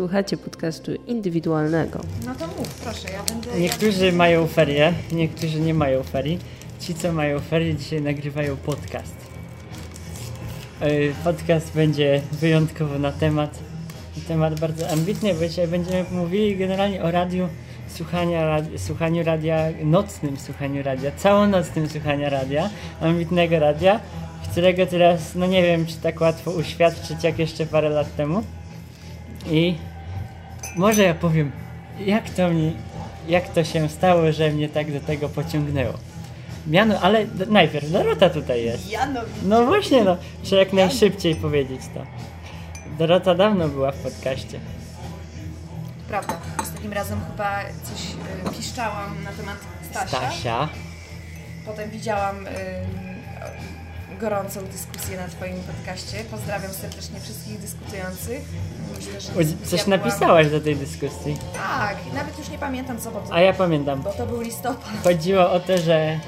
Słuchacie podcastu indywidualnego. No to mów, proszę, ja będę... Niektórzy mają ferie, niektórzy nie mają ferii. Ci, co mają ferie, dzisiaj nagrywają podcast. Yy, Podcast będzie wyjątkowo na temat. Temat bardzo ambitny, bo dzisiaj będziemy mówili generalnie o radiu, słuchania, radi- słuchaniu radia, nocnym słuchaniu radia, całonocnym słuchaniu radia, ambitnego radia, którego teraz, no nie wiem, czy tak łatwo uświadczyć jak jeszcze parę lat temu. I może ja powiem, jak to mi, jak to się stało, że mnie tak do tego pociągnęło. Miano, ale najpierw Dorota tutaj jest. No właśnie, no, trzeba jak najszybciej powiedzieć to. Dorota dawno była w podcaście. Prawda, ostatnim razem chyba coś y, piszczałam na temat Stasia. Stasia. Potem widziałam y, gorącą dyskusję na Twoim podcaście. Pozdrawiam serdecznie wszystkich dyskutujących. Myślę, że dyskusja Coś była- napisałaś do tej dyskusji. Tak, nawet już nie pamiętam co, bo to, A ja pamiętam. bo to był listopad. Chodziło o to, że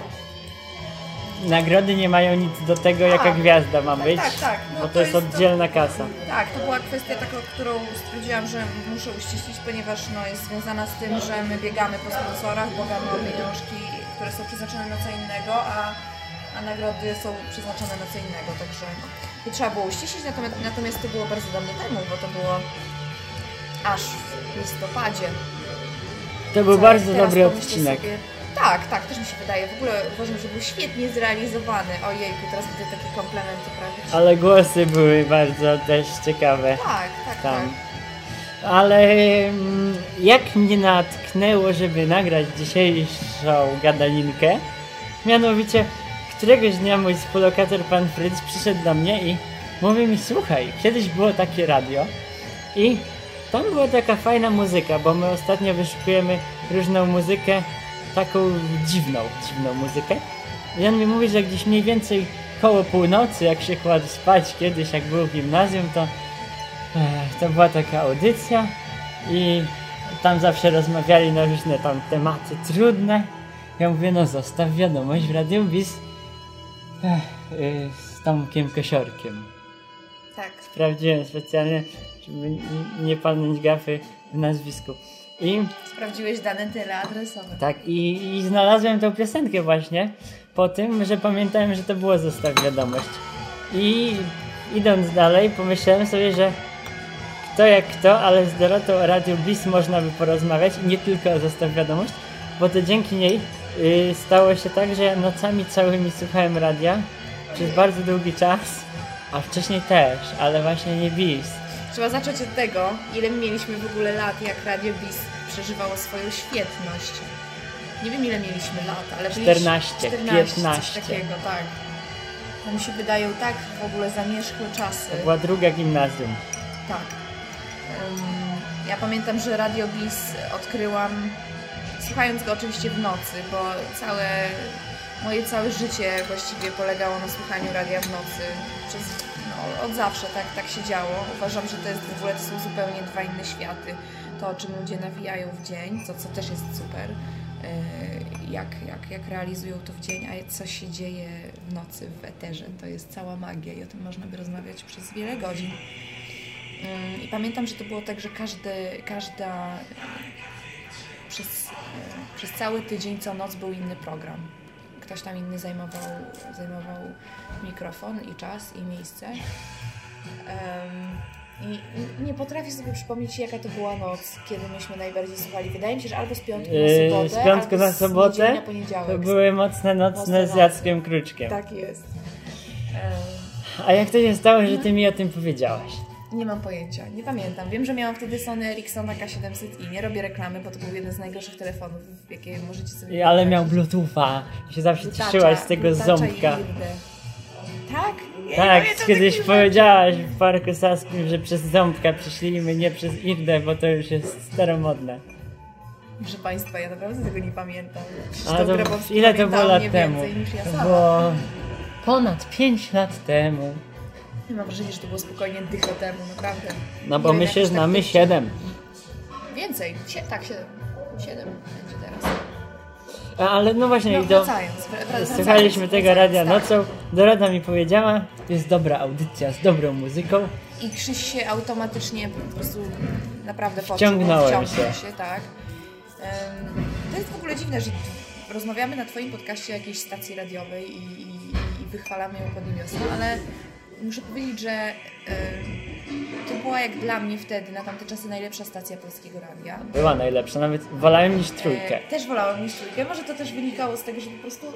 nagrody nie mają nic do tego, jaka Tak. gwiazda ma Tak, być. tak, tak. No bo to to jest jest to- oddzielna kasa. Tak, to była kwestia taka, którą stwierdziłam, że muszę uściślić, ponieważ no, jest związana z tym, że my biegamy po sponsorach, bogamy o pieniążki, które są przeznaczone na co innego, a, a nagrody są przeznaczone na co innego, także to trzeba było uściślić, natomiast, natomiast to było bardzo dawno temu, bo to było aż w listopadzie. To był Co bardzo dobry odcinek. Sobie, tak, tak, też mi się wydaje. W ogóle uważam, że był świetnie zrealizowany. Ojejku, teraz będę takie komplementy prawie. Ale głosy były bardzo też ciekawe. Tak, tak, Tam. tak. Ale mm, jak mnie natknęło, żeby nagrać dzisiejszą gadaninkę, mianowicie któregoś dnia mój współlokator pan Fritz przyszedł do mnie i mówi mi, słuchaj, kiedyś było takie radio i tam była taka fajna muzyka, bo my ostatnio wyszukujemy różną muzykę, taką dziwną, dziwną muzykę. I on mi mówi, że gdzieś mniej więcej koło północy, jak się kładł spać kiedyś, jak był w gimnazjum, to Ech, to była taka audycja i tam zawsze rozmawiali na różne tam tematy trudne. Ja mówię, no zostaw wiadomość w Radiu Bis Ech, y, z Tomkiem Kosiorkiem. tak. Sprawdziłem specjalnie, żeby nie palnąć gafy w nazwisku. I Sprawdziłeś dane teleadresowe. tak, i, i znalazłem tą piosenkę właśnie po tym, że pamiętałem, że to było Zostaw Wiadomość. I idąc dalej, pomyślałem sobie, że kto jak kto, ale z Dorotą o Radiu Bis można by porozmawiać i nie tylko o Zostaw Wiadomość, bo to dzięki niej stało się tak, że ja nocami całymi słuchałem radia przez bardzo długi czas, a wcześniej też, ale właśnie nie Bis. Trzeba zacząć od tego, ile my mieliśmy w ogóle lat, jak Radio Bis przeżywało swoją świetność. Nie wiem ile mieliśmy lat, ale byliśmy- 14, 14 15. Coś takiego, tak. To mi się wydają tak w ogóle zamierzchłe czasy. To była druga gimnazjum. Tak. Ym, ja pamiętam, że Radio Bis odkryłam słuchając go oczywiście w nocy, bo całe moje całe życie właściwie polegało na słuchaniu radia w nocy. Przez, no, od zawsze tak, tak się działo. Uważam, że to jest w ogóle to są zupełnie dwa inne światy. To, o czym ludzie nawijają w dzień, co, co też jest super. yy, Jak, jak, jak realizują to w dzień, a co się dzieje w nocy w eterze. To jest cała magia i o tym można by rozmawiać przez wiele godzin. Ym, I pamiętam, że to było tak, że każdy, każda przez, przez cały tydzień co noc był inny program. Ktoś tam inny zajmował, zajmował mikrofon i czas i miejsce. Em, I i nie potrafię sobie przypomnieć, jaka to była noc, kiedy myśmy najbardziej słuchali. Wydaje mi się, że albo z piątku na Yy, sobotę, z piątku na sobotę na poniedziałek. to były mocne nocne z. Jackiem Kruczkiem. Tak jest. Em, A jak to się stało, że ty mi o tym powiedziałaś? Nie mam pojęcia, nie pamiętam. Wiem, że miałam wtedy Sony Ericssona K700i. Nie robię reklamy, bo to był jeden z najgorszych telefonów, jakie możecie sobie I- Ale miał. Bluetootha. Się zawsze Blutacza, cieszyłaś z tego ząbka. Tak? Ja Tak, nie pamiętam kiedyś powiedziałaś w Parku Saskim, że przez ząbka przyszlimy, nie przez Irdę, bo to już jest staromodne. Proszę Państwa, ja naprawdę tego nie pamiętam. Krzysztof to, ile to było lat temu? więcej ja To było ponad 5 lat temu. Ja mam wrażenie, że to było spokojnie dycho temu, naprawdę. No bo my się znamy liczy. 7. Więcej, Sie tak, siedem. Siedem będzie teraz. Ale no właśnie, No, do, wracając, wr- wracając, słuchaliśmy tego wracając, radia tak. nocą. Dorota mi powiedziała, jest dobra audycja z dobrą muzyką. I Krzyś się automatycznie po prostu naprawdę poczuł. Wciągnąłem wciągnął się. się tak. To jest w ogóle dziwne, że rozmawiamy na Twoim podcaście o jakiejś stacji radiowej i, i, i wychwalamy ją pod niemiosłem, ale muszę powiedzieć, że em, to była jak dla mnie wtedy, na tamte czasy, najlepsza stacja polskiego radia. Była najlepsza, nawet wolałem niż trójkę. E, też wolałam niż trójkę. Może to też wynikało z tego, że po prostu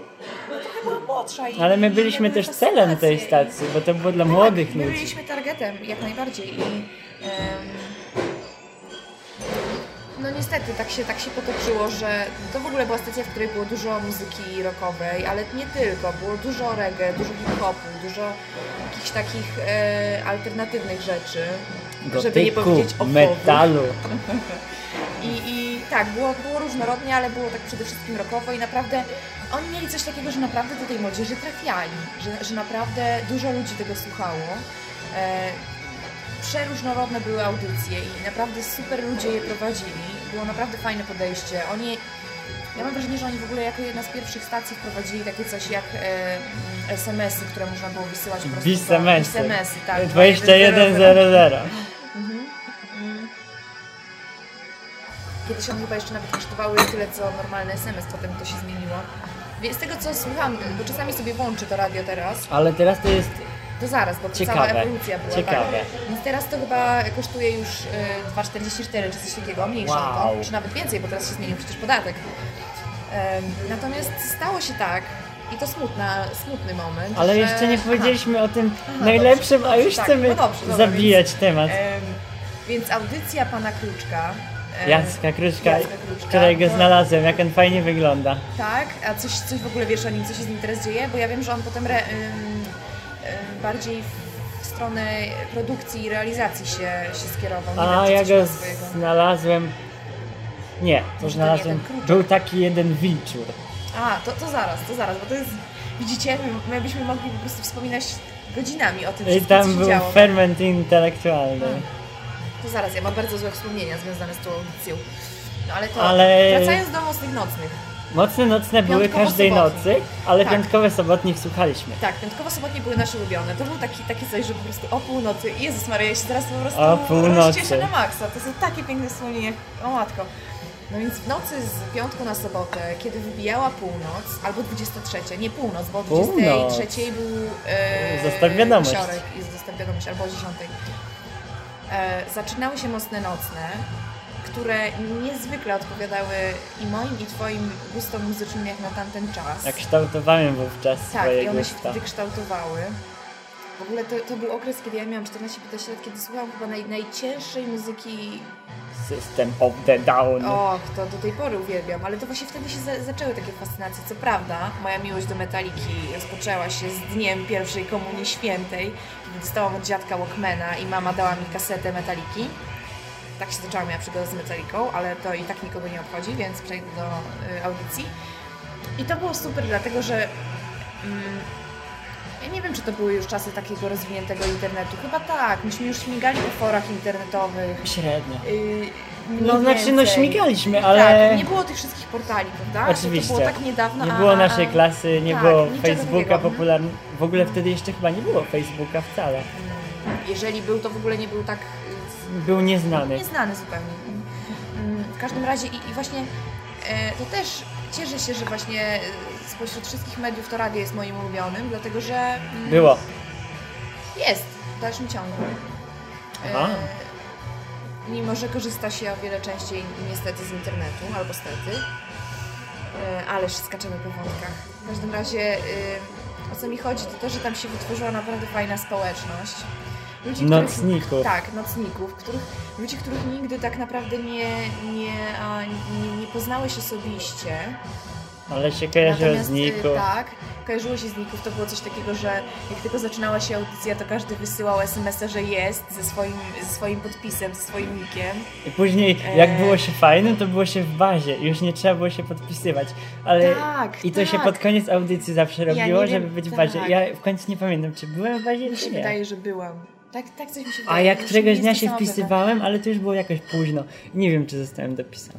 no, trochę byłam młodsza. I, Ale my byliśmy też celem tej stacji, bo to było dla młodych my ludzi. byliśmy targetem, jak najbardziej. I, no niestety, tak się, tak się potoczyło, że to w ogóle była stacja, w której było dużo muzyki rockowej, ale nie tylko. Było dużo reggae, dużo hip-hopu, dużo jakichś takich e, alternatywnych rzeczy. żeby nie Gotyku, powiedzieć ofowych. metalu. I, I tak, było, było różnorodnie, ale było tak przede wszystkim rockowo i naprawdę oni mieli coś takiego, że naprawdę do tej młodzieży trafiali, że, że naprawdę dużo ludzi tego słuchało. E, przeróżnorodne były audycje i naprawdę super ludzie je prowadzili. Było naprawdę fajne podejście. Oni, ja mam wrażenie, że oni w ogóle jako jedna z pierwszych stacji wprowadzili takie coś jak e, mm, SMS-y, które można było wysyłać po prostu. Bisemesy. Bisemesy, tak. 2100. Kiedyś one chyba jeszcze nawet kosztowały tyle, co normalny SMS, potem to się zmieniło. Więc z tego, co słucham, bo czasami sobie włączę to radio teraz, Ale teraz to jest to zaraz, bo Ciekawe. cała ewolucja była. Ciekawe. Tak? Więc teraz to chyba kosztuje już y, 2,44 czy coś takiego, mniejsze Wow. to, czy nawet więcej, bo teraz się zmienił przecież podatek. Natomiast stało się tak, i to smutna, smutny moment, Ale że... jeszcze nie Aha. powiedzieliśmy o tym Aha, najlepszym, dobrze, a już tak, chcemy no dobrze, dobra, zabijać temat. Em, więc audycja pana Kruczka. em, Jacka Kruczka, Jacka Kruczka, którego to- znalazłem, jak on fajnie wygląda. Tak, a coś, coś w ogóle wiesz o nim, co się z nim teraz dzieje? Bo ja wiem, że on potem re, bardziej w stronę produkcji i realizacji się, się skierował. Nie A wiem, ja go znalazłem. Nie, to Może znalazłem. ten. Był taki jeden wilczur. A, to, to zaraz, to zaraz, bo to jest, widzicie, my, my byśmy mogli po prostu wspominać godzinami o tym I tam był działo. ferment intelektualny. To zaraz, ja mam bardzo złe wspomnienia związane z tą audycją. No ale to, Ale- wracając do mocnych nocnych. Mocne nocne były Piątkowo każdej sobotnie. nocy, ale Tak. piątkowe sobotnich słuchaliśmy. Tak, piątkowo-sobotnie były nasze ulubione. To był taki, takie coś, że po prostu o północy, Jezus Maria, ja się teraz po prostu O północy. na maksa. To są takie piękne wspomnienia, o matko. No więc w nocy z piątku na sobotę, kiedy wybijała północ, albo 23, nie północ, bo o Północ. 23 był e, Zostaw wiadomość. wisiorek i zostaw wiadomość, albo o 10. E, zaczynały się mocne nocne, które niezwykle odpowiadały i moim, i Twoim gustom muzycznym jak na tamten czas. Jak kształtowałem wówczas Tak, swoje i one się gusta. wtedy kształtowały. W ogóle to, to był okres, kiedy ja miałam 14-15 lat, kiedy słuchałam chyba naj, najcięższej muzyki. System of the Down. Och, to do tej pory uwielbiam, ale to właśnie wtedy się za, zaczęły takie fascynacje. Co prawda, moja miłość do metaliki rozpoczęła się z dniem pierwszej komunii świętej, kiedy dostałam od dziadka Walkmana i mama dała mi kasetę metaliki. Tak się zaczęła moja przygoda z metaliką, ale to i tak nikogo nie obchodzi, więc przejdę do y, audycji. I to było super, dlatego że mm, ja nie wiem, czy to były już czasy takiego rozwiniętego internetu. Chyba tak. Myśmy już śmigali po forach internetowych. Średnio. Yy, No znaczy, no śmigaliśmy, ale... Tak, nie było tych wszystkich portali, prawda? Oczywiście. To było tak niedawno. Nie było a- naszej klasy, nie tak, było Facebooka popularnego. W ogóle wtedy jeszcze chyba nie było Facebooka wcale. Jeżeli był, to w ogóle nie był tak Był nieznany. nieznany zupełnie. Mm, W każdym razie i, i właśnie e, to też cieszę się, że właśnie e, spośród wszystkich mediów to radio jest moim ulubionym, dlatego że mm, Było. jest w dalszym ciągu. Aha. E, mimo, że korzysta się o wiele częściej niestety z internetu, albo stety. Ależ skaczemy po wątkach. W każdym razie o co mi chodzi, to to, że tam się wytworzyła naprawdę fajna społeczność. Ludzi, których- Nocników. Tak, nocników, których, ludzi, których nigdy tak naprawdę nie, nie, nie, nie poznałeś osobiście. Ale się kojarzyło Natomiast, z y, Niku. Tak, kojarzyło się z Ników. To było coś takiego, że jak tylko zaczynała się audycja, to każdy wysyłał SMS-a, że jest ze swoim, ze swoim podpisem, ze swoim nikiem. I później, jak E. było się fajnym, to było się w bazie. Już nie trzeba było się podpisywać. Ale Tak, i to się tak. pod koniec audycji zawsze Ja robiło, nie wiem, żeby być w tak. bazie. Ja w końcu nie pamiętam, czy byłem w bazie, Mi czy się nie. wydaje, że byłam. Tak, tak coś mi się A wydaje. jak Już któregoś dnia się wpisywałem, ale to już było jakoś późno. Nie wiem, czy zostałem dopisany.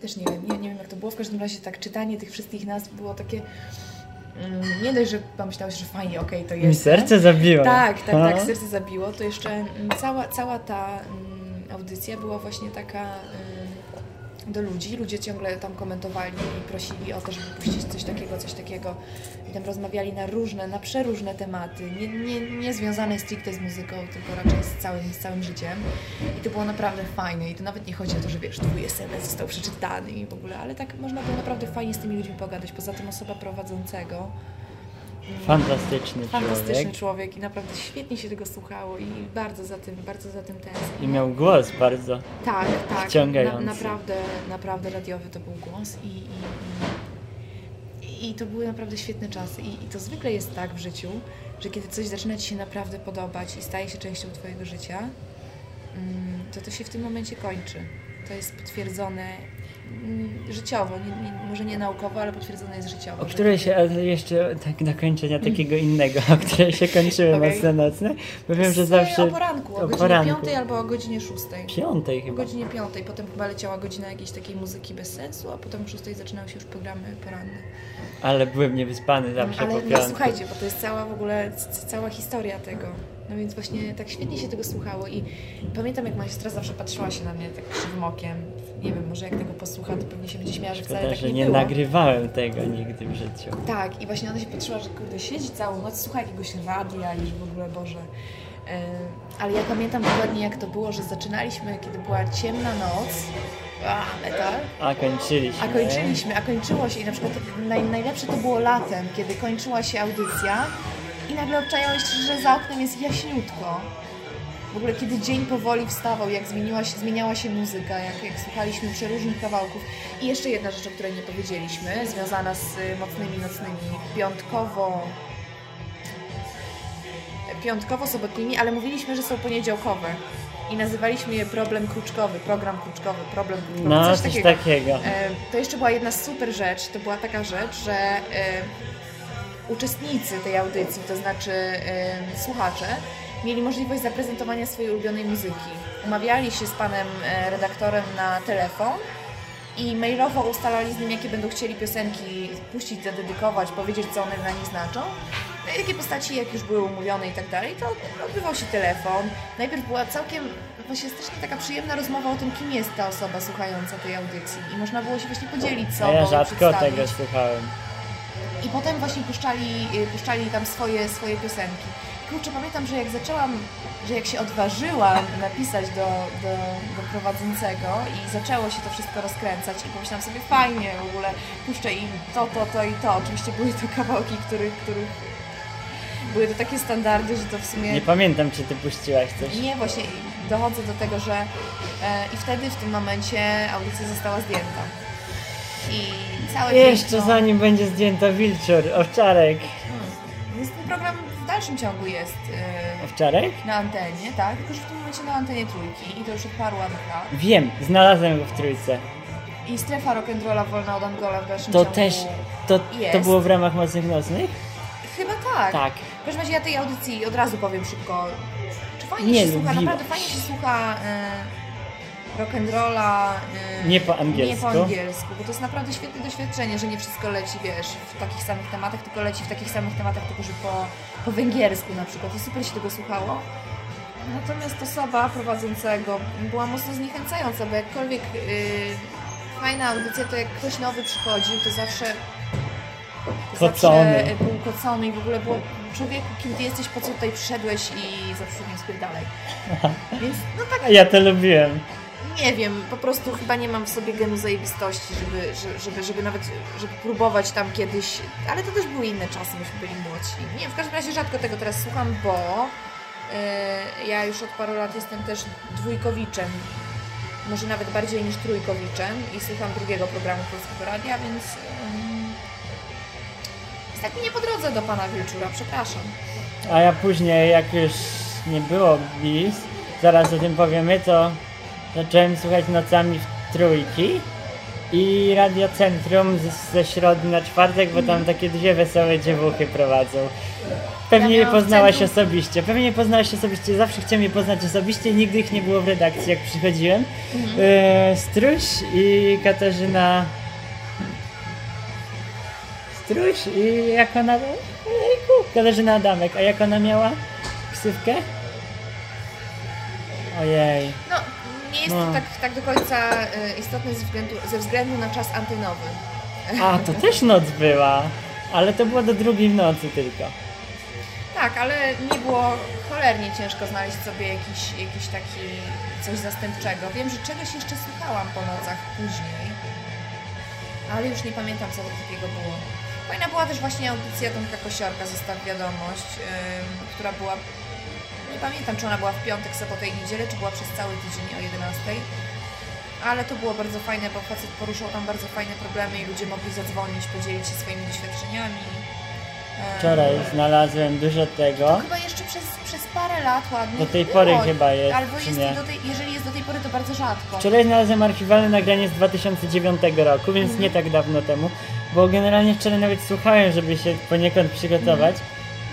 Też nie wiem, nie, nie wiem jak to było. W każdym razie tak czytanie tych wszystkich nazw było takie... Mm, nie dość, że pomyślałeś, że fajnie, okej, to jest. Mi serce zabiło. Tak, tak, A? tak, serce zabiło. To jeszcze mm, cała, cała ta mm, audycja była właśnie taka do ludzi. Ludzie ciągle tam komentowali i prosili o to, żeby puścić coś takiego, coś takiego. I tam rozmawiali na różne, na przeróżne tematy, nie, nie, nie związane stricte z muzyką, tylko raczej z całym, z całym życiem. I to było naprawdę fajne. I to nawet nie chodzi o to, że wiesz, twój SMS został przeczytany i w ogóle, ale tak można było naprawdę fajnie z tymi ludźmi pogadać. Poza tym osoba prowadzącego Fantastyczny Fantastyczny człowiek. człowiek i naprawdę świetnie się tego słuchało i bardzo za tym, bardzo za tym tęsknię. I miał głos bardzo. Tak, tak. wciągający. Na, naprawdę, naprawdę radiowy to był głos i, i, i, i to były naprawdę świetne czasy. I, I to zwykle jest tak w życiu, że kiedy coś zaczyna Ci się naprawdę podobać i staje się częścią Twojego życia, mm, to to się w tym momencie kończy. To jest potwierdzone życiowo, nie, nie, może nie naukowo, ale potwierdzone jest życiowo. O której się, ale jeszcze tak do kończenia takiego innego, o której się kończyły Okej. mocno nocne, bo wiem, że Z- zawsze O poranku, o, o godzinie. 5 albo o godzinie 6. piątej O chyba. godzinie 5, potem chyba leciała godzina jakiejś takiej muzyki bez sensu, a potem o 6 zaczynały się już programy poranne. Ale byłem niewyspany zawsze Ale po no, piątku. słuchajcie, bo to jest cała w ogóle cała historia tego. No więc właśnie tak świetnie się tego słuchało i pamiętam jak moja siostra zawsze patrzyła się na mnie tak krzywym okiem. Nie wiem, może jak tego posłucha, to pewnie się będzie śmiała, że wcale Szkoda, tak że nie, nie było. nagrywałem tego nigdy w życiu. Tak, i właśnie ona się patrzyła, że kurde, siedzi całą noc, słucha jakiegoś radia i że w ogóle, Boże. Yy, ale ja pamiętam dokładnie jak to było, że zaczynaliśmy, kiedy była ciemna noc, a, metal, A kończyliśmy. a kończyliśmy, a kończyło się i na przykład naj, najlepsze to było latem, kiedy kończyła się audycja i nagle obczajałeś, że za oknem jest jaśniutko. W ogóle kiedy dzień powoli wstawał, jak zmieniła się, zmieniała się muzyka, jak, jak słuchaliśmy przeróżnych kawałków. I jeszcze jedna rzecz, o której nie powiedzieliśmy, związana z y, mocnymi nocnymi, piątkowo piątkowo-sobotnimi, ale mówiliśmy, że są poniedziałkowe. I nazywaliśmy je problem kruczkowy, program kruczkowy, problem kruczkowy, No, coś, takiego. takiego. E, To jeszcze była jedna super rzecz, to była taka rzecz, że e, uczestnicy tej audycji, to znaczy e, słuchacze, mieli możliwość zaprezentowania swojej ulubionej muzyki. Umawiali się z panem e, redaktorem na telefon i mailowo ustalali z nim, jakie będą chcieli piosenki puścić, zadedykować, powiedzieć, co one dla nich znaczą. No i takie postaci, jak już były umówione i tak dalej, to odbywał się telefon. Najpierw była całkiem, właśnie strasznie taka przyjemna rozmowa o tym, kim jest ta osoba słuchająca tej audycji. I można było się właśnie podzielić A sobą, ja rzadko tego słuchałem. I potem właśnie puszczali, puszczali tam swoje, swoje piosenki. Kurczę, pamiętam, że jak zaczęłam, że jak się odważyłam napisać do, do, do prowadzącego i zaczęło się to wszystko rozkręcać i pomyślałam sobie, fajnie w ogóle, puszczę im to, to, to i to. Oczywiście były to kawałki, których, których były to takie standardy, że to w sumie... Nie pamiętam, czy ty puściłaś coś. Nie, właśnie dochodzę do tego, że e, i wtedy w tym momencie audycja została zdjęta. I całe Jeszcze piękno- zanim będzie zdjęto wilczur, owczarek. Hmm. Więc ten program w dalszym ciągu jest Owczarek? na antenie, tak? Tylko, że w tym momencie na antenie trójki i to już od paru ładnych lat. Wiem, znalazłem go w trójce. I strefa rock'n'rolla wolna od Angola w dalszym To ciągu. też, to, to jest. było w ramach Mocnych Nocnych? Chyba tak. Tak. W każdym razie ja tej audycji od razu powiem szybko. Czy fajnie Nie się słucha, naprawdę fajnie się słucha e, rock'n'rolla e, Nie po nie angielsku. po angielsku, bo to jest naprawdę świetne doświadczenie, że nie wszystko leci, wiesz, w takich samych tematach, tylko leci w takich samych tematach, tylko że po, po węgiersku na przykład i super się tego słuchało. Natomiast osoba prowadzącego była mocno zniechęcająca, bo jakkolwiek yy, fajna audycja, to jak ktoś nowy przychodził, to zawsze Kocony. zawsze był kocony i w ogóle było człowieku, kim ty jesteś, po co tutaj przyszedłeś i zawsze nie spierdalaj. Więc no tak ja to lubiłem. Nie wiem, po prostu chyba nie mam w sobie genu zajebistości, żeby, że- żeby, żeby nawet, żeby próbować tam kiedyś, ale to też były inne czasy, myśmy byli młodsi. Nie, w każdym razie rzadko tego teraz słucham, bo yy, ja już od paru lat jestem też dwójkowiczem, może nawet bardziej niż trójkowiczem i słucham drugiego programu Polskiego Radia, więc yy, jest tak mi nie po drodze do Pana Wilczura, przepraszam. A ja później, jak już nie było bis, zaraz o tym powiemy, to zacząłem słuchać nocami w trójki i Radio Centrum z, ze środy na czwartek, bo tam takie dwie wesołe dziewuchy prowadzą. Pewnie je poznałaś osobiście, pewnie je poznałaś osobiście, zawsze chciałem je poznać osobiście, nigdy ich nie było w redakcji, jak przychodziłem. E, Struś i Katarzyna... Struś i jak ona... Ejku, Katarzyna Adamek, a jak ona miała ksywkę? Ojej. No, nie jest No. to tak, tak do końca y, istotne ze względu, ze względu na czas antenowy. A, to też noc była. Ale to było do drugiej w nocy tylko. Tak, ale nie było cholernie ciężko znaleźć sobie jakiś, jakiś taki coś zastępczego. Wiem, że czegoś jeszcze słuchałam po nocach później, ale już nie pamiętam co to takiego było. Fajna była też właśnie audycja Tomka Kosiorka, Zostaw Wiadomość, ym, która była, nie pamiętam czy ona była w piątek, sobotę i niedzielę, czy była przez cały tydzień o 11. Ale to było bardzo fajne, bo facet poruszał tam bardzo fajne problemy i ludzie mogli zadzwonić, podzielić się swoimi doświadczeniami. Wczoraj znalazłem dużo tego. Chyba jeszcze przez, przez parę lat ładnie. Do tej było. pory chyba jest, Albo jest nie? do tej, jeżeli jest do tej pory, to bardzo rzadko. Wczoraj znalazłem archiwalne nagranie z 2009 roku, więc Mhm. nie tak dawno temu. Bo generalnie wczoraj nawet słuchałem, żeby się poniekąd przygotować.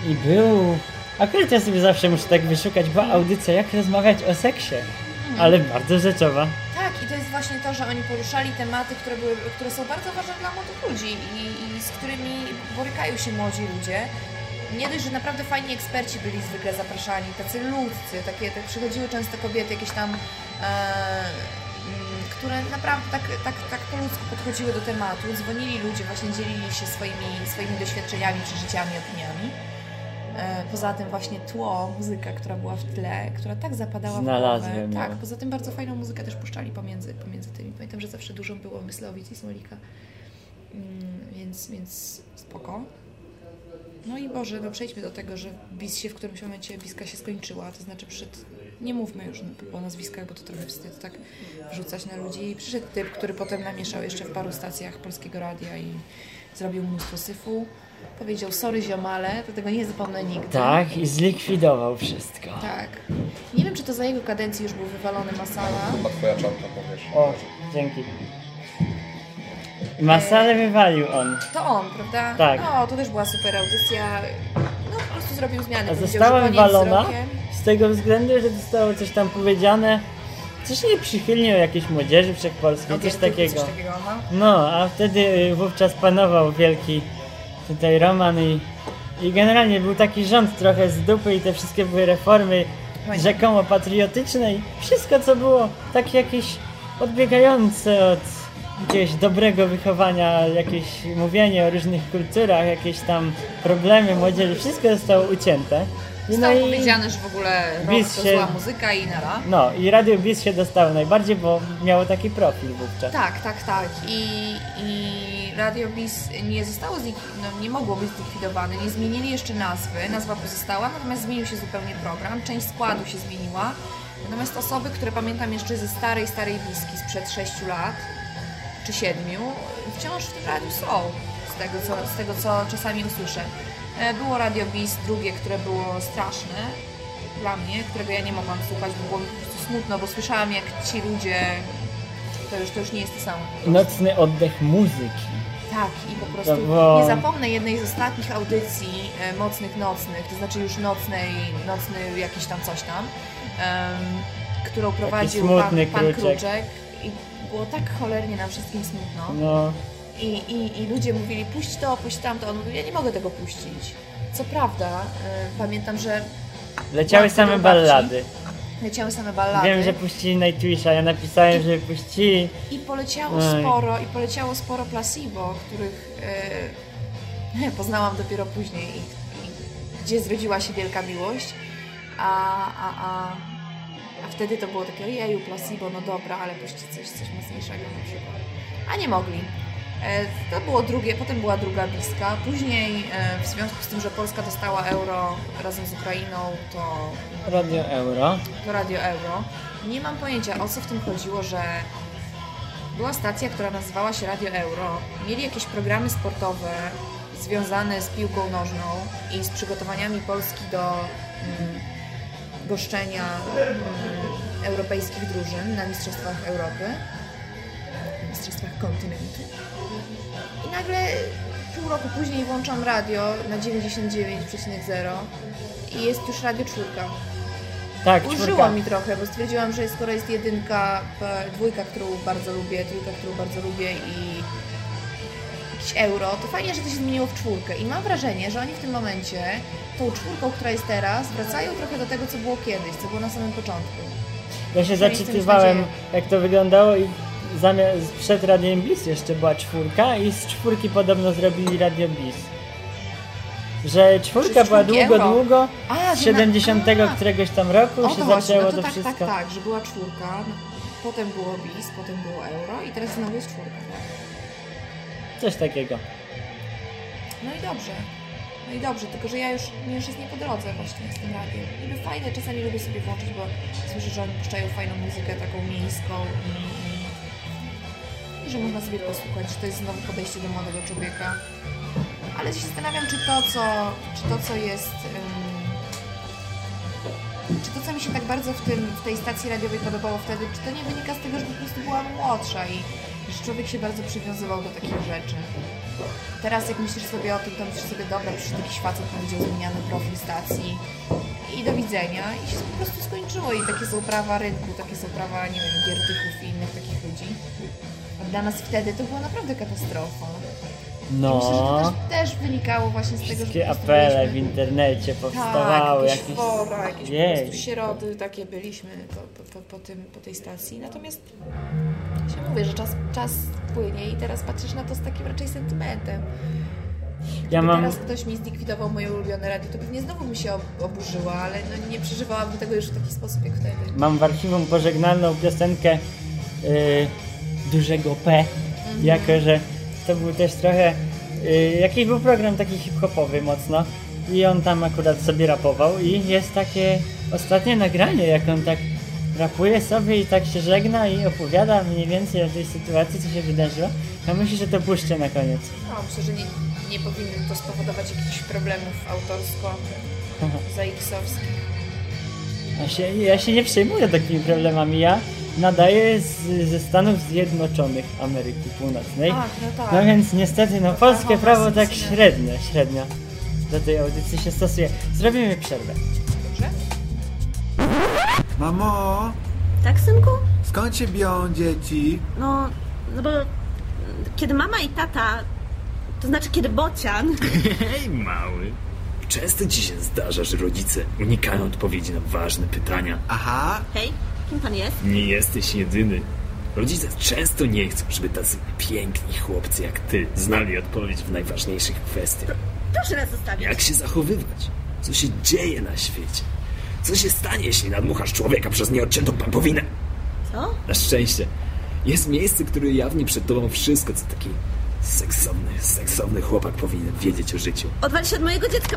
I był... Akurat ja sobie zawsze muszę tak wyszukać, była audycja jak rozmawiać o seksie. Ale bardzo rzeczowa. Tak, i to jest właśnie to, że oni poruszali tematy, które, były, które są bardzo ważne dla młodych ludzi i, i z którymi borykają się młodzi ludzie. Nie dość, że naprawdę fajni eksperci byli zwykle zapraszani, tacy ludzcy, takie, tak przychodziły często kobiety jakieś tam, e, mm, które naprawdę tak, tak, tak po ludzku podchodziły do tematu, dzwonili ludzie, właśnie dzielili się swoimi, swoimi doświadczeniami, przeżyciami, opiniami. E, Poza tym właśnie tło, muzyka, która była w tle, która tak zapadała w Znalazłem głowę. ją. Tak, poza tym bardzo fajną muzykę też puszczali pomiędzy, pomiędzy tymi. Pamiętam, że zawsze dużo było Myslowic i Smolika. Mm, więc, więc spoko. No i Boże, no przejdźmy do tego, że bis się w którymś momencie biska się skończyła, to znaczy przyszedł, nie mówmy już o nazwiskach, bo to trochę wstyd tak wrzucać na ludzi. I przyszedł typ, który potem namieszał jeszcze w paru stacjach Polskiego Radia i zrobił mnóstwo syfu. Powiedział, sorry ziomale, to tego nie zapomnę nigdy. Tak, i zlikwidował wszystko. Tak. Nie wiem, czy to za jego kadencji już był wywalony Masala. Chyba twoja czapka, powiesz. O, dzięki. Masalę wywalił on. To on, prawda? Tak. No, to też była super audycja. No, po prostu zrobił zmiany. A została wywalona z tego względu, że zostało coś tam powiedziane, coś nieprzychylnie o jakiejś młodzieży wszechpolskiej, coś Obiektyw, takiego. Coś takiego aha. No, a wtedy y, wówczas panował wielki tutaj Roman i, i generalnie był taki rząd trochę z dupy i te wszystkie były reformy rzekomo patriotyczne i wszystko co było takie jakieś odbiegające od jakiegoś dobrego wychowania, jakieś mówienie o różnych kulturach, jakieś tam problemy młodzieży, wszystko zostało ucięte. I Zostało powiedziane, że w ogóle rock Bis to się- zła muzyka i nara. No i Radio Biz się dostało najbardziej, bo miało taki profil wówczas. Tak, tak, tak. I, i Radio Bis nie zostało, no, nie mogło być zlikwidowane. Nie zmienili jeszcze nazwy. Nazwa pozostała, natomiast zmienił się zupełnie program. Część składu się zmieniła. Natomiast osoby, które pamiętam jeszcze ze starej, starej Biski sprzed 6 lat, czy 7, wciąż w tym radiu są. Z tego, co, z tego, co czasami usłyszę. E, Było Radio Bis drugie, które było straszne dla mnie, którego ja nie mogłam słuchać, bo było mi po prostu smutno, bo słyszałam jak ci ludzie, to już, to już nie jest to samo. Nocny oddech muzyki. Tak, i po prostu było- nie zapomnę jednej z ostatnich audycji e, mocnych nocnych, to znaczy już nocnej, nocny jakiś tam coś tam, em, którą prowadził pan, pan Kruczek. I było tak cholernie nam wszystkim smutno. No, I, i, I ludzie mówili, puść to, puść tamto. On mówił, ja nie mogę tego puścić. Co prawda, y, pamiętam, że leciały same do babci. Leciały same ballady Wiem, że puścili Nightwisha, ja napisałem, że puścili. i poleciało sporo, i poleciało sporo placebo, których y, poznałam dopiero później i, i gdzie zrodziła się wielka miłość. A, a, a, a wtedy to było takie, ojeju, placebo, no dobra, ale puścić coś, coś mocniejszego na przykład. A nie mogli. E, To było drugie, potem była druga bliska. Później e, w związku z tym, że Polska dostała euro razem z Ukrainą, to, Radio Euro. to Radio Euro. Nie mam pojęcia o co w tym chodziło, że była stacja, która nazywała się Radio Euro. Mieli jakieś programy sportowe związane z piłką nożną i z przygotowaniami Polski do mm, goszczenia mm, europejskich drużyn na Mistrzostwach Europy, Mistrzostwach Kontynentu. Nagle pół roku później włączam radio na 99,0 i jest już Radio Czwórka. Tak, Ulżyło czwórka. mi trochę, bo stwierdziłam, że skoro jest jedynka, dwójka, którą bardzo lubię, trójka, którą bardzo lubię i jakiś euro, to fajnie, że to się zmieniło w czwórkę. I mam wrażenie, że oni w tym momencie tą czwórką, która jest teraz, wracają trochę do tego, co było kiedyś, co było na samym początku. Ja się zaczytywałem, jak to wyglądało i zamiast, przed Radiem Bis jeszcze była czwórka i z czwórki podobno zrobili Radio Bis. Że czwórka była długo, długo, A, z że 70 na- któregoś tam roku O, się właśnie, zaczęło no to to tak, wszystko. tak, tak, że była czwórka, no, potem było bis, potem było euro i teraz znowu jest czwórka. Tak? Coś takiego. No i dobrze. No i dobrze, tylko że ja już, mi już jest nie po drodze właśnie z tym radiem. Niby fajne, czasami lubię sobie włączyć, bo słyszę, że oni puszczają fajną muzykę, taką miejską i że można sobie posłuchać, to jest znowu podejście do młodego człowieka. Ale się zastanawiam, czy to, co, czy to, co jest... ym, czy to, co mi się tak bardzo w, tym, w tej stacji radiowej podobało wtedy, czy to nie wynika z tego, że po prostu byłam młodsza i że człowiek się bardzo przywiązywał do takich rzeczy. Teraz jak myślisz sobie o tym, to myślisz sobie, dobra, przyszedł jakiś facet, powiedział zmieniany profil stacji i do widzenia i się po prostu skończyło i takie są prawa rynku, takie są prawa, nie wiem, giertyków i innych takich ludzi. Dla nas wtedy to była naprawdę katastrofa. I myślę, że to No, też, też wynikało właśnie z tego, że wszystkie po prostu apele w byliśmy- internecie powstawały, tak, jakieś fora, jakieś po prostu sierody takie byliśmy po, po, po, tym, po tej stacji. Natomiast się mówię, że czas, czas płynie i teraz patrzysz na to z takim raczej sentymentem. Gdyby Ja mam... teraz ktoś mi zlikwidował moje ulubione radio, to pewnie znowu bym się ob- oburzyła, ale no nie przeżywałabym tego już w taki sposób jak wtedy. Mam w archiwum pożegnalną piosenkę y, dużego P, Mhm. jako że to był też trochę. Y, jakiś był program taki hip-hopowy mocno i on tam akurat sobie rapował i jest takie ostatnie nagranie, jak on tak rapuje sobie i tak się żegna i opowiada mniej więcej o tej sytuacji, co się wydarzyło. Ja myślę, że to puszczę na koniec. No, myślę, że nie, nie powinno to spowodować jakichś problemów autorsko ZX-owskich. Ja się, ja się nie przejmuję takimi problemami. Ja nadaję z, ze Stanów Zjednoczonych Ameryki Północnej. Ach, no tak. No więc niestety, no polskie prawo tak City. średnio, średnio do tej audycji się stosuje. Zrobimy przerwę. Dobrze? Mamo, Tak, synku? skąd się biorą dzieci? No, no bo kiedy mama i tata, to znaczy kiedy bocian, Hej, mały. Często ci się zdarza, że rodzice unikają odpowiedzi na ważne pytania. Aha, hej, kim pan jest? Nie jesteś jedyny. Rodzice często nie chcą, żeby tacy piękni chłopcy jak ty znali odpowiedź w najważniejszych kwestiach. Proszę nas zostawić. Jak się zachowywać? Co się dzieje na świecie? Co się stanie, jeśli nadmuchasz człowieka przez nieodciętą pampowinę? Co? Na szczęście jest miejsce, które jawni przed tobą wszystko, co taki seksowny, seksowny chłopak powinien wiedzieć o życiu. Odwal się od mojego dziecka.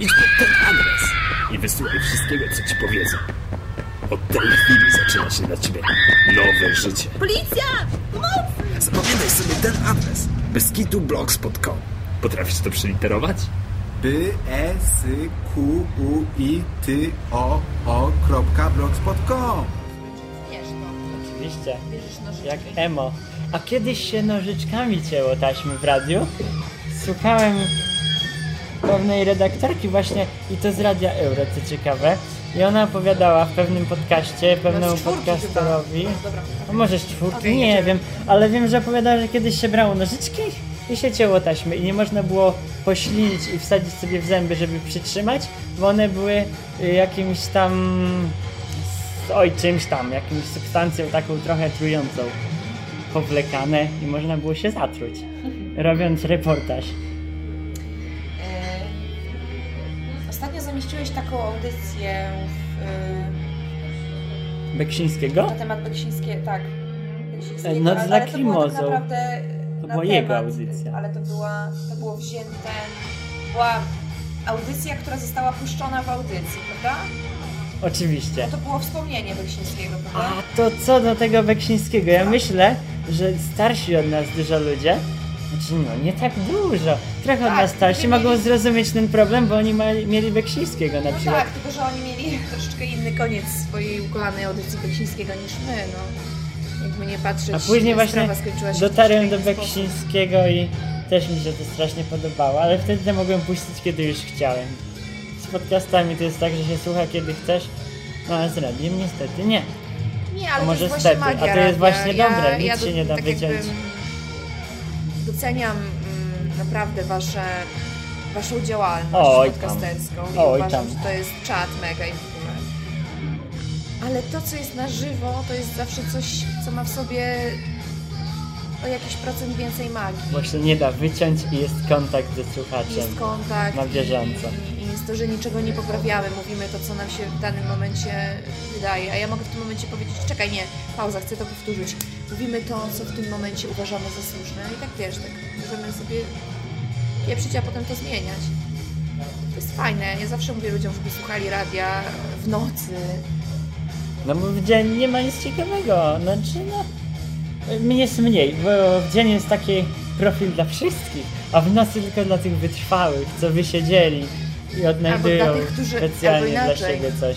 Idź pod ten adres i wysłuchaj wszystkiego, co ci powiedzą. Od tej chwili zaczyna się dla ciebie nowe życie. Policja! Pomoc! Zapamiętaj sobie ten adres. Beskitublogs.com Potrafisz to przeliterować? b, e, s, q, u, i, t, o, o, kropka, blogspot.com Wiesz, no. Oczywiście, Bierzesz nożyczki. jak emo. A kiedyś się nożyczkami cięło taśmy w radiu. Słuchałem pewnej redaktorki właśnie i to z Radia Euro, co ciekawe. I ona opowiadała w pewnym podcaście, No, pewnemu z czwórki podcasterowi. No. A może z czwórki, Okej, nie jedziemy. wiem, ale wiem, że opowiadała, że kiedyś się brało nożyczki i się cięło taśmy i nie można było poślinić i wsadzić sobie w zęby, żeby przytrzymać, bo one były y, jakimś tam z oj czymś tam, jakimś substancją taką trochę trującą powlekane i można było się zatruć, robiąc reportaż. Zamieściłeś taką audycję w, e, Beksińskiego? na temat Beksińskiego, tak. Beksińskiego, E, Noc ale- z ale to było tak naprawdę To była jego temat, audycja. Ale to była, to było wzięte, była audycja, która została puszczona w audycji, prawda? Oczywiście. No to było wspomnienie Beksińskiego, prawda? A to co do tego Beksińskiego? Ja myślę, że starsi od nas dużo ludzie, znaczy no nie tak dużo, trochę od Tak, nas starsi mogą mieli- zrozumieć ten problem, bo oni ma, mieli Beksińskiego na No przykład. tak, tylko że oni mieli troszeczkę inny koniec swojej ukochanej audycji Beksińskiego niż my, no. Jakby nie patrzeć, A później właśnie dotarłem do. Beksińskiego i też mi się to strasznie podobało, ale wtedy mogłem puścić kiedy już chciałem. Z podcastami to jest tak, że się słucha kiedy chcesz, no a z radiem niestety nie. Nie, ale A może to jest stety, magia a to jest właśnie ja, dobre, nic ja się nie da tak jakby wyciąć. Doceniam mm, naprawdę wasze, waszą działalność Oj tam. podcasterską i Oj uważam, tam. że to jest czat mega i w ogóle. ale to, co jest na żywo, to jest zawsze coś, co ma w sobie o jakiś procent więcej magii. Się nie da wyciąć i jest kontakt ze słuchaczem. Jest kontakt. Na bieżąco. I, to, że niczego nie poprawiamy, mówimy to, co nam się w danym momencie wydaje. A ja mogę w tym momencie powiedzieć, czekaj, nie, pauza, chcę to powtórzyć. Mówimy to, co w tym momencie uważamy za słuszne. I tak wiesz, tak możemy sobie pieprzyć, a potem to zmieniać. To jest fajne. Ja zawsze mówię ludziom, żeby słuchali radia w nocy. No bo w dzień nie ma nic ciekawego. Znaczy no. Mnie jest mniej, bo w dzień jest taki profil dla wszystkich, a w nocy tylko dla tych wytrwałych, co wysiedzieli i odnajdują Albo dla tych, którzy- specjalnie albo dla inaczej. siebie coś.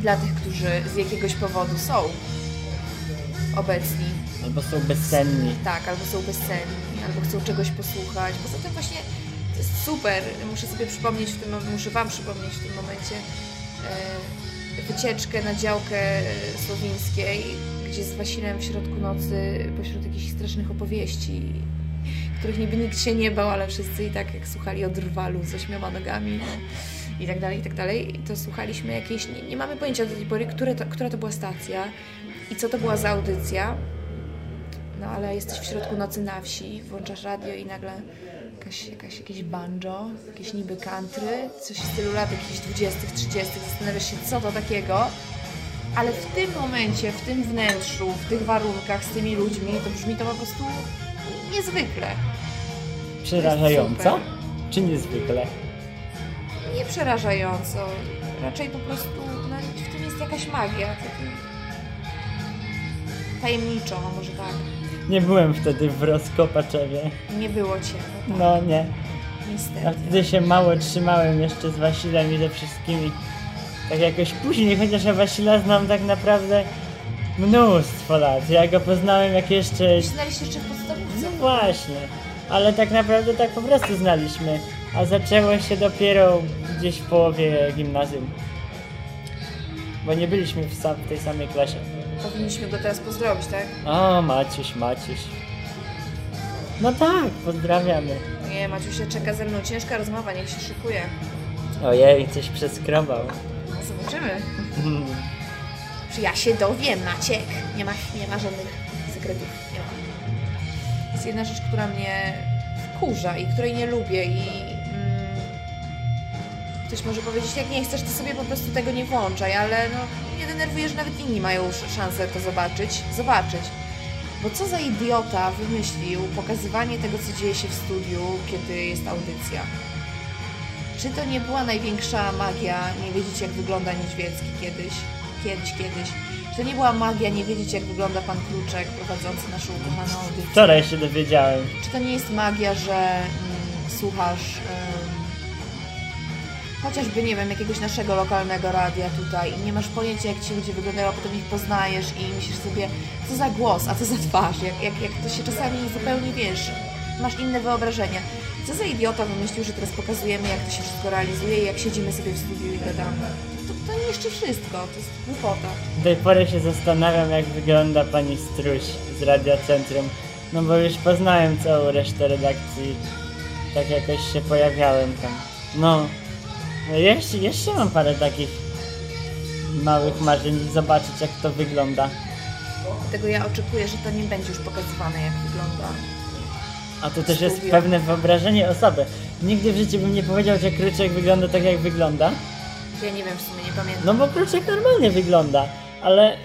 Dla tych, którzy z jakiegoś powodu są obecni. Albo są bezsenni. Tak, albo są bezsenni, albo chcą czegoś posłuchać. Poza tym właśnie to jest super. Muszę sobie przypomnieć w tym muszę Wam przypomnieć w tym momencie e, wycieczkę na działkę e, słowińskiej, gdzie z Wasilem w środku nocy, pośród jakichś strasznych opowieści, których niby nikt się nie bał, ale wszyscy i tak jak słuchali o drwalu z ośmioma nogami i tak dalej, i tak dalej, to słuchaliśmy jakiejś, nie, nie mamy pojęcia do tej pory, które to, która to była stacja i co to była za audycja, no ale jesteś w środku nocy na wsi, włączasz radio i nagle jakaś, jakaś, jakieś banjo, jakieś niby country, coś w stylu lat jakichś 20., 30., zastanawiasz się, co to takiego, ale w tym momencie, w tym wnętrzu, w tych warunkach, z tymi ludźmi, to brzmi to po prostu niezwykle. Przerażająco? Czy niezwykle? Nie przerażająco, raczej po prostu no, w tym jest jakaś magia. Taki... Tajemniczo, a może tak. Nie byłem wtedy w Roskopaczewie. Nie było cię, no tak, No nie. niestety. A wtedy się mało trzymałem jeszcze z Wasilem i ze wszystkimi. Tak jakoś później, chociaż ja Wasila znam tak naprawdę mnóstwo lat. Ja go poznałem jak jeszcze... Znaliście jeszcze w podstawówce. No właśnie. Ale tak naprawdę tak po prostu znaliśmy. A zaczęło się dopiero gdzieś w połowie gimnazjum. Bo nie byliśmy w, sam, w tej samej klasie. Powinniśmy go teraz pozdrowić, tak? O, Maciuś, Maciuś. No tak, pozdrawiamy. Nie, Maciusia czeka ze mną ciężka rozmowa, niech się szykuje. Ojej, coś przeskrobał. No, zobaczymy. Czy ja się dowiem, Maciek? Nie ma, nie ma żadnych sekretów. Jest jedna rzecz, która mnie wkurza i której nie lubię i mm, ktoś może powiedzieć, jak nie chcesz, to sobie po prostu tego nie włączaj, ale no, mnie denerwuje, że nawet inni mają sz- szansę to zobaczyć. Zobaczyć. Bo co za idiota wymyślił pokazywanie tego, co dzieje się w studiu, kiedy jest audycja? Czy to nie była największa magia nie wiedzieć, jak wygląda Niedźwiecki kiedyś? Kiedyś, kiedyś. Czy to nie była magia nie wiedzieć, jak wygląda pan Kluczek prowadzący naszą ukochaną audycję? Wczoraj się dowiedziałem. Czy to nie jest magia, że mm, słuchasz em, chociażby, nie wiem, jakiegoś naszego lokalnego radia tutaj i nie masz pojęcia, jak ci ludzie wyglądają, a potem ich poznajesz i myślisz sobie, co za głos, a co za twarz, jak, jak, jak to się czasami zupełnie, wiesz, masz inne wyobrażenia. Co za idiota wymyślił, że teraz pokazujemy, jak to się wszystko realizuje i jak siedzimy sobie w studiu i gadamy. To, to nie jeszcze wszystko, to jest głupota. Do tej pory się zastanawiam, jak wygląda pani Struś z Radia Centrum. No bo już poznałem całą resztę redakcji. Tak jakoś się pojawiałem tam. No. no jeszcze, jeszcze mam parę takich małych marzeń zobaczyć, jak to wygląda. Dlatego ja oczekuję, że to nie będzie już pokazywane, jak wygląda. A to też jest Studio. pewne wyobrażenie osoby. Nigdy w życiu bym nie powiedział, że Kruczek wygląda tak, jak wygląda. Ja nie wiem, w sumie nie pamiętam. No bo Kruczek normalnie wygląda, ale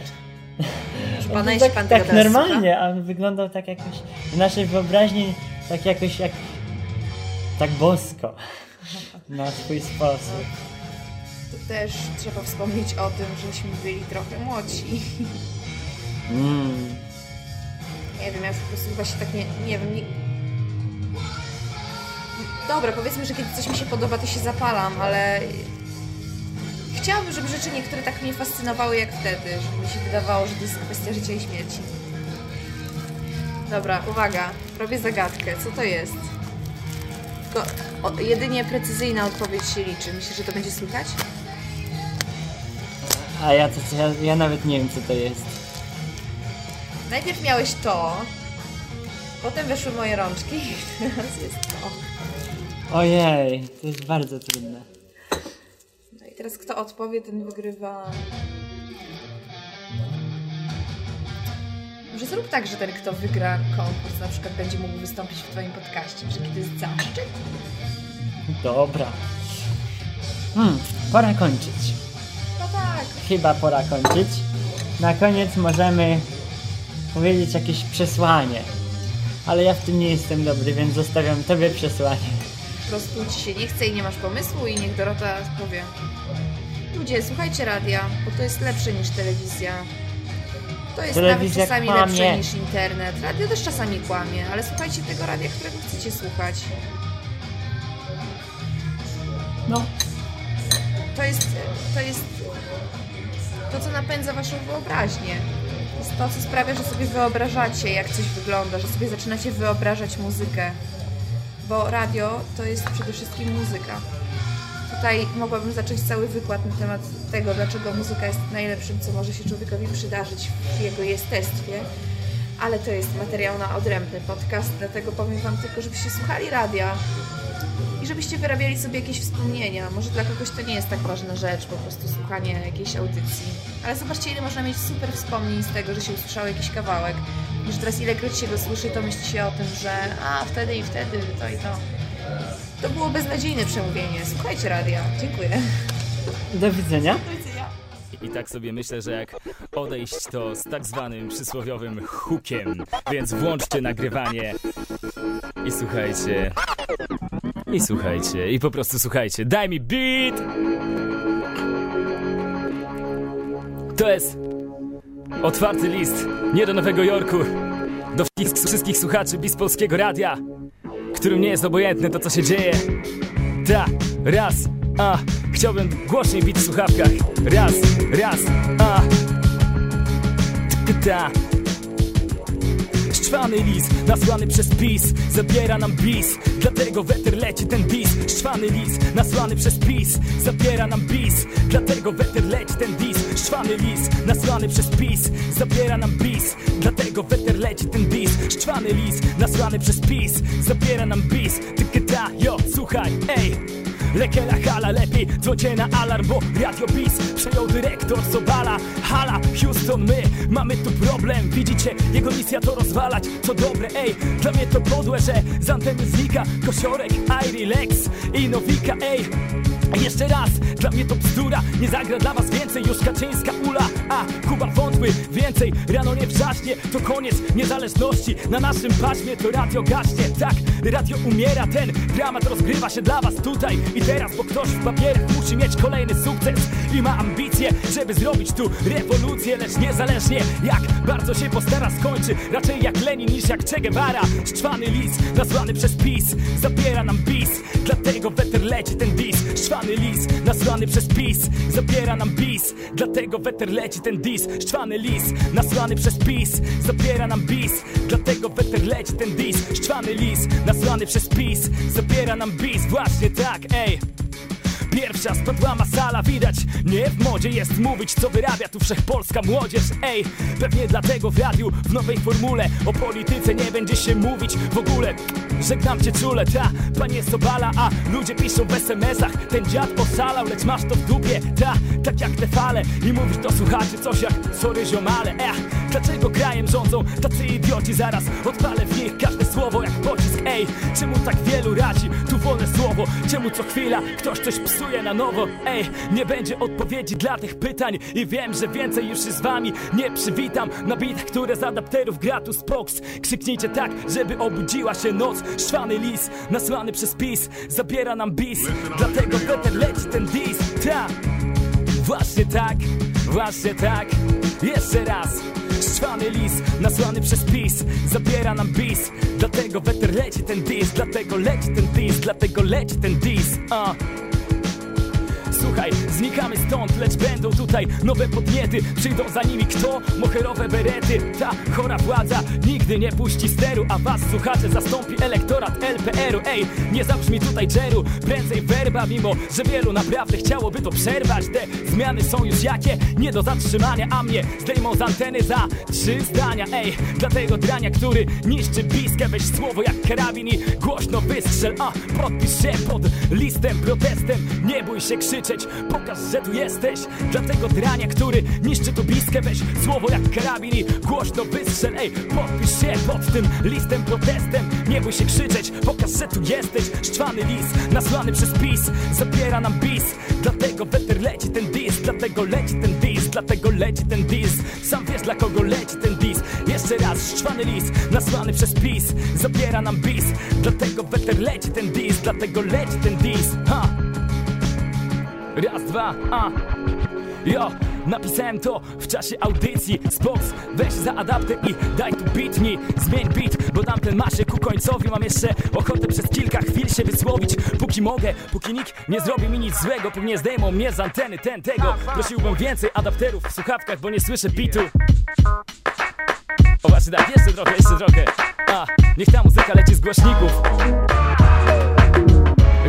Proszę pana, tak, pan tak normalnie, a on wyglądał tak jakoś w naszej wyobraźni, tak jakoś jak tak bosko. Na swój sposób. słucha, to też trzeba wspomnieć o tym, żeśmy byli trochę młodzi. Mm. Nie wiem, ja już po prostu chyba się tak nie, nie wiem, nie... Dobra, powiedzmy, że kiedy coś mi się podoba, to się zapalam, ale chciałabym, żeby rzeczy niektóre tak mnie fascynowały jak wtedy, żeby mi się wydawało, że to jest kwestia życia i śmierci. Dobra, uwaga, robię zagadkę. Co to jest? Tylko o, jedynie precyzyjna odpowiedź się liczy. Myślisz, że to będzie słychać? A ja to ja, ja nawet nie wiem co to jest. Najpierw miałeś to, potem weszły moje rączki i teraz jest to. Ojej, to jest bardzo trudne. Teraz kto odpowie, ten wygrywa Może zrób tak, że ten, kto wygra konkurs, na przykład będzie mógł wystąpić w Twoim podcaście, że kiedy jest zaszczyt. Dobra. Hmm, pora kończyć. No tak. Chyba pora kończyć. Na koniec możemy powiedzieć jakieś przesłanie. Ale ja w tym nie jestem dobry, więc zostawiam tobie przesłanie. Po prostu Ci się nie chce i nie masz pomysłu i niech Dorota powie. Ludzie, słuchajcie radia, bo to jest lepsze niż telewizja. To jest Telewizja nawet czasami kłamie. lepsze niż internet. Radio też czasami kłamie, ale słuchajcie tego radia, którego chcecie słuchać. No, To jest, to jest to, co napędza waszą wyobraźnię. To jest to, co sprawia, że sobie wyobrażacie, jak coś wygląda, że sobie zaczynacie wyobrażać muzykę. Bo radio to jest przede wszystkim muzyka. Tutaj mogłabym zacząć cały wykład na temat tego, dlaczego muzyka jest najlepszym, co może się człowiekowi przydarzyć w jego jestestwie. Ale to jest materiał na odrębny podcast, dlatego powiem Wam tylko, żebyście słuchali radia, i żebyście wyrabiali sobie jakieś wspomnienia. Może dla kogoś to nie jest tak ważna rzecz, po prostu słuchanie jakiejś audycji. Ale zobaczcie, ile można mieć super wspomnień z tego, że się usłyszało jakiś kawałek. I teraz ilekroć się go słyszy, to myśli się o tym, że a, wtedy i wtedy, to i to. To było beznadziejne przemówienie. Słuchajcie radia. Dziękuję. do widzenia. I tak sobie myślę, że jak odejść to z tak zwanym przysłowiowym hookiem, więc włączcie nagrywanie i słuchajcie. I słuchajcie, i po prostu słuchajcie. Daj mi beat! To jest otwarty list nie do Nowego Jorku, do wszystkich, wszystkich słuchaczy bis polskiego radia, którym nie jest obojętne to, co się dzieje. Ta, raz, a, chciałbym głośniej bić w słuchawkach. Raz, raz, a. Ta. Szczwany lis, nasłany przez PiS Zabiera nam bis, dlatego weter leci ten dis Szczwany lis, nasłany przez PiS Zabiera nam bis, dlatego weter leci ten dis. Szczwany lis, nasłany przez PiS Zabiera nam bis, dlatego weter leci ten dis. Szczwany lis, nasłany przez PiS Zabiera nam bis, tyketa, jo, słuchaj, ej Lekela hala, lepiej dzwońcie na alarm, bo Radio Bis przejął dyrektor Sobala Hala, Houston, my mamy tu problem. Widzicie, jego misja to rozwalać, co dobre, ej Dla mnie to podłe, że z anteny znika Kosiorek, Airy, Lex i Nowika, ej jeszcze raz, dla mnie to bzdura Nie zagra dla was więcej, już Kaczyńska ula A, Kuba wątły, więcej. Rano nie wrzaśnie, to koniec niezależności. Na naszym paśmie to radio gaśnie Tak, radio umiera, ten dramat rozgrywa się dla was tutaj I teraz, bo ktoś w papierach musi mieć kolejny sukces I ma ambicje, żeby zrobić tu rewolucję. Lecz niezależnie jak bardzo się postara skończy Raczej jak Lenin niż jak Che Guevara. Szczwany lis, nazwany przez PiS Zabiera nam bis, dlatego weter leci ten dis Szczwany lis, nasłany przez PiS. Zabiera nam bis, dlatego weter leci ten dis. Szczwany lis, nasłany przez PiS. Zabiera nam bis, dlatego weter leci ten dis. Szczwany lis, nasłany przez PiS. Zabiera nam bis, właśnie tak, ej Pierwsza spadła masala, widać. Nie w modzie jest mówić, co wyrabia tu wszechpolska młodzież. Ej, pewnie dlatego w radiu w nowej formule O polityce nie będzie się mówić w ogóle. Żegnam cię czule, ta, panie Sobala A ludzie piszą w SMS-ach Ten dziad osalał, lecz masz to w dupie Ta, tak jak te fale. I mówisz do słuchaczy coś jak Sorry ziomale, ech Dlaczego krajem rządzą tacy idioci? Zaraz odpalę w nich każde słowo jak pocisk. Ej, czemu tak wielu radzi? Tu wolne słowo. Czemu co chwila ktoś coś psuje na nowo. Ej, nie będzie odpowiedzi dla tych pytań. I wiem, że więcej już się z wami nie przywitam. Na bitach, które z adapterów gra tu Krzyknijcie tak, żeby obudziła się noc. Szwany lis, nasłany przez PiS Zabiera nam bis, dlatego weter leci ten dis. Ta, właśnie tak, właśnie tak. Jeszcze raz. Szczwany lis, nasłany przez PiS Zabiera nam bis. Dlatego weter leci ten dis. Dlatego leci ten dis. Dlatego leci ten dis. Uh. Słuchaj, znikamy stąd, lecz będą tutaj nowe podniety. Przyjdą za nimi kto? Moherowe berety. Ta chora władza nigdy nie puści steru A was słuchacze zastąpi elektorat LPR-u Ej, nie zabrzmi tutaj dżeru, prędzej werba Mimo, że wielu naprawdę chciałoby to przerwać. Te zmiany są już jakie? Nie do zatrzymania A mnie zdejmą z anteny za trzy zdania. Ej, dla tego drania, który niszczy piskę Weź słowo jak karabin i głośno wystrzel. A, podpisz się pod listem, protestem. Nie bój się krzyczeć krzyczeć Pokaż, że tu jesteś. Dla tego drania, który niszczy tu biskę Weź słowo jak karabin i głośno wystrzel. Ej, podpisz się pod tym listem protestem. Nie bój się krzyczeć, pokaż, że tu jesteś. Szczwany lis, nasłany przez PiS. Zabiera nam bis. Dlatego weter leci ten dis. Dlatego leci ten dis. Dlatego leci ten dis. Sam wiesz dla kogo leci ten dis. Jeszcze raz, szczwany lis Nasłany przez PiS. Zabiera nam bis. Dlatego weter leci ten dis. Dlatego leci ten dis. Ha! Raz, dwa, a. Jo, napisałem to w czasie audycji. Spox, weź za adaptę i daj tu beat mi. Zmień beat, bo dam ten maszy ku końcowi. Mam jeszcze ochotę przez kilka chwil się wysłowić. Póki mogę, póki nikt nie zrobi mi nic złego Pewnie zdejmą mnie z anteny. Ten tego Prosiłbym więcej adapterów w słuchawkach, bo nie słyszę bitu. O właśnie tak, jeszcze trochę, jeszcze trochę. A, niech ta muzyka leci z głośników.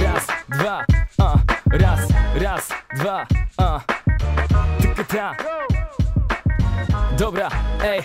Raz, dwa, a, raz, raz, dwa, a. Tylko ta. Dobra, ej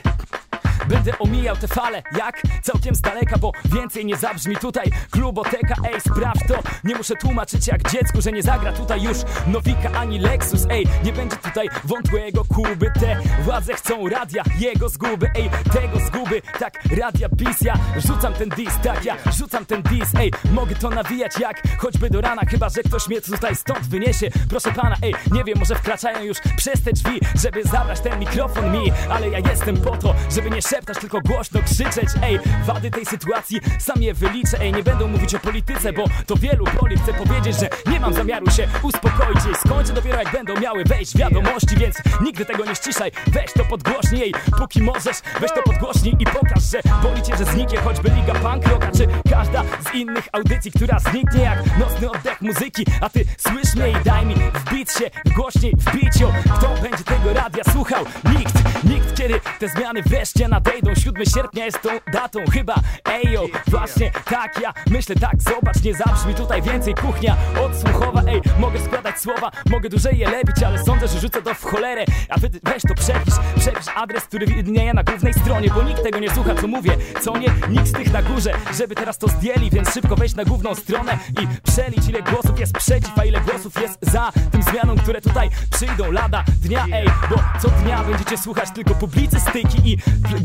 Będę omijał te fale, jak? Całkiem z daleka, bo więcej nie zabrzmi tutaj. Kluboteka, ej, sprawdź to. Nie muszę tłumaczyć jak dziecku, że nie zagra tutaj już Nowika ani Lexus, ej Nie będzie tutaj wątłego Kuby. Te władze chcą radia, jego zguby, ej Tego zguby, tak, radia bis Ja rzucam ten dis, tak, ja rzucam ten dis, ej. Mogę to nawijać jak choćby do rana Chyba, że ktoś mnie tutaj stąd wyniesie. Proszę pana, ej, nie wiem, może wkraczają już przez te drzwi Żeby zabrać ten mikrofon mi Ale ja jestem po to, żeby nie szeptać, tylko głośno krzyczeć Ej, wady tej sytuacji sam je wyliczę Ej, nie będę mówić o polityce, bo to wielu boli Chcę powiedzieć, że nie mam zamiaru się uspokoić Ej, skończę dopiero jak będą miały wejść wiadomości Więc nigdy tego nie ściszaj, weź to podgłośnij Ej, póki możesz, weź to podgłośnij i pokaż, że boli cię, że zniknie choćby Liga Punk Rocka Czy każda z innych audycji, która zniknie jak nocny oddech muzyki A ty słysz mnie i daj mi wbić się głośniej w biciu Kto będzie tego radia słuchał? Nikt, nikt, kiedy te zmiany wreszcie nadejdą 7 sierpnia jest tą datą chyba. Ejo, właśnie tak ja myślę tak Zobacz, nie zabrzmi tutaj więcej kuchnia odsłuchowa. Ej, mogę składać słowa, mogę dłużej je lepić Ale sądzę, że rzucę to w cholerę. A wy weź to przepisz, przepisz adres, który widnieje na głównej stronie Bo nikt tego nie słucha co mówię, co nie, nikt z tych na górze Żeby teraz to zdjęli, więc szybko wejdź na główną stronę I przelicz ile głosów jest przeciw, a ile głosów jest za Tym zmianom, które tutaj przyjdą. Lada dnia Ej, bo co dnia będziecie słuchać tylko publicystyki i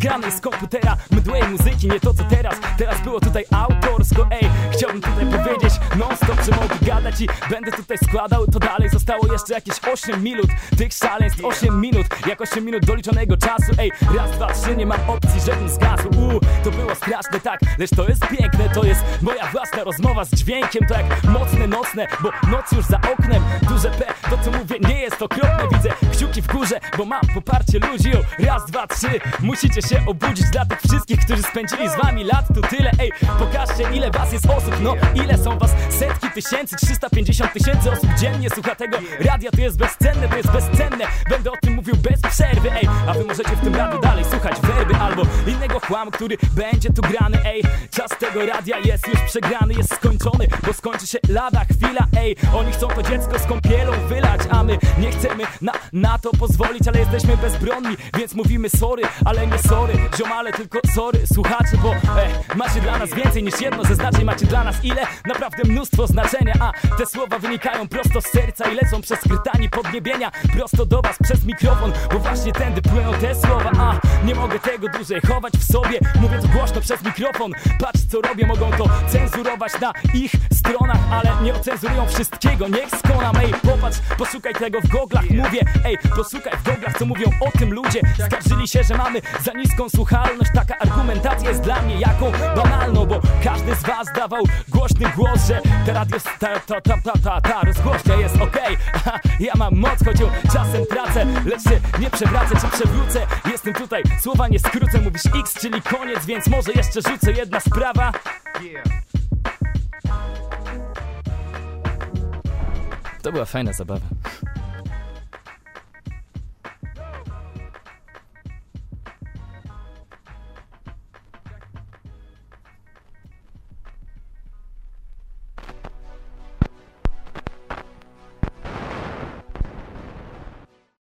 granej z komputera mdłej muzyki, nie to co teraz. Teraz było tutaj autorsko, ej. Chciałbym tutaj powiedzieć non stop, że mogę gadać i będę tutaj składał. To dalej zostało jeszcze jakieś 8 minut. Tych szaleństw 8 minut, jak 8 minut doliczonego czasu Ej, raz, dwa, trzy, nie mam opcji, żebym zgasł. Uuu, to było straszne, tak, lecz to jest piękne To jest moja własna rozmowa z dźwiękiem. To jak mocne, nocne, bo noc już za oknem. Duże P, to co mówię nie jest okropne. Widzę kciuki w górze, bo mam poparcie ludzi. O, Raz, dwa, trzy, musicie się obudzić Dla tych wszystkich, którzy spędzili z wami lat. Tu tyle Ej, pokażcie ile was jest osób, no ile są was? Setki tysięcy 350 tysięcy osób dziennie słucha tego radia. To jest bezcenne, to jest bezcenne. Będę o tym mówił bez przerwy, ej. A wy możecie w tym radiu dalej słuchać werby Albo innego chłamu, który będzie tu grany, ej. Czas tego radia jest już przegrany, jest skończony Bo skończy się lada chwila, ej. Oni chcą to dziecko z kąpielą wylać A my nie chcemy na, na to pozwolić Ale jesteśmy bezbronni, więc mówimy sorry Ale nie sorry, ziomale, tylko sorry Słuchacze, bo e, macie dla nas więcej niż jedno Zaznaczeń macie dla nas ile? Naprawdę mnóstwo znaczenia A te słowa wynikają prosto z serca I lecą przez skrytani podniebienia. Prosto do was przez mikrofon Bo właśnie tędy płyną te słowa A nie mogę tego dłużej chować w sobie. Mówię to głośno przez mikrofon. Patrz co robię, mogą to cenzurować na ich stronach Ale nie ocenzurują wszystkiego, niech skonam Ej, popatrz, poszukaj tego w goglach Mówię, ej, posłuchaj w goglach co mówią o tym ludzie. Skarżyli się, że mamy za niską słuchalność Taka argumentacja jest dla mnie jaką banalną Bo każdy z was dawał głośny głos, że radio, ta, ta, ta, ta, ta, ta rozgłośnia jest okej. Okay. Ja mam moc, choć ją czasem tracę Lecz się nie przewracę czy przewrócę. Jestem tutaj, słowa nie skrócę Mówisz X, czyli koniec, więc może jeszcze rzucę jedna sprawa. To była fajna zabawa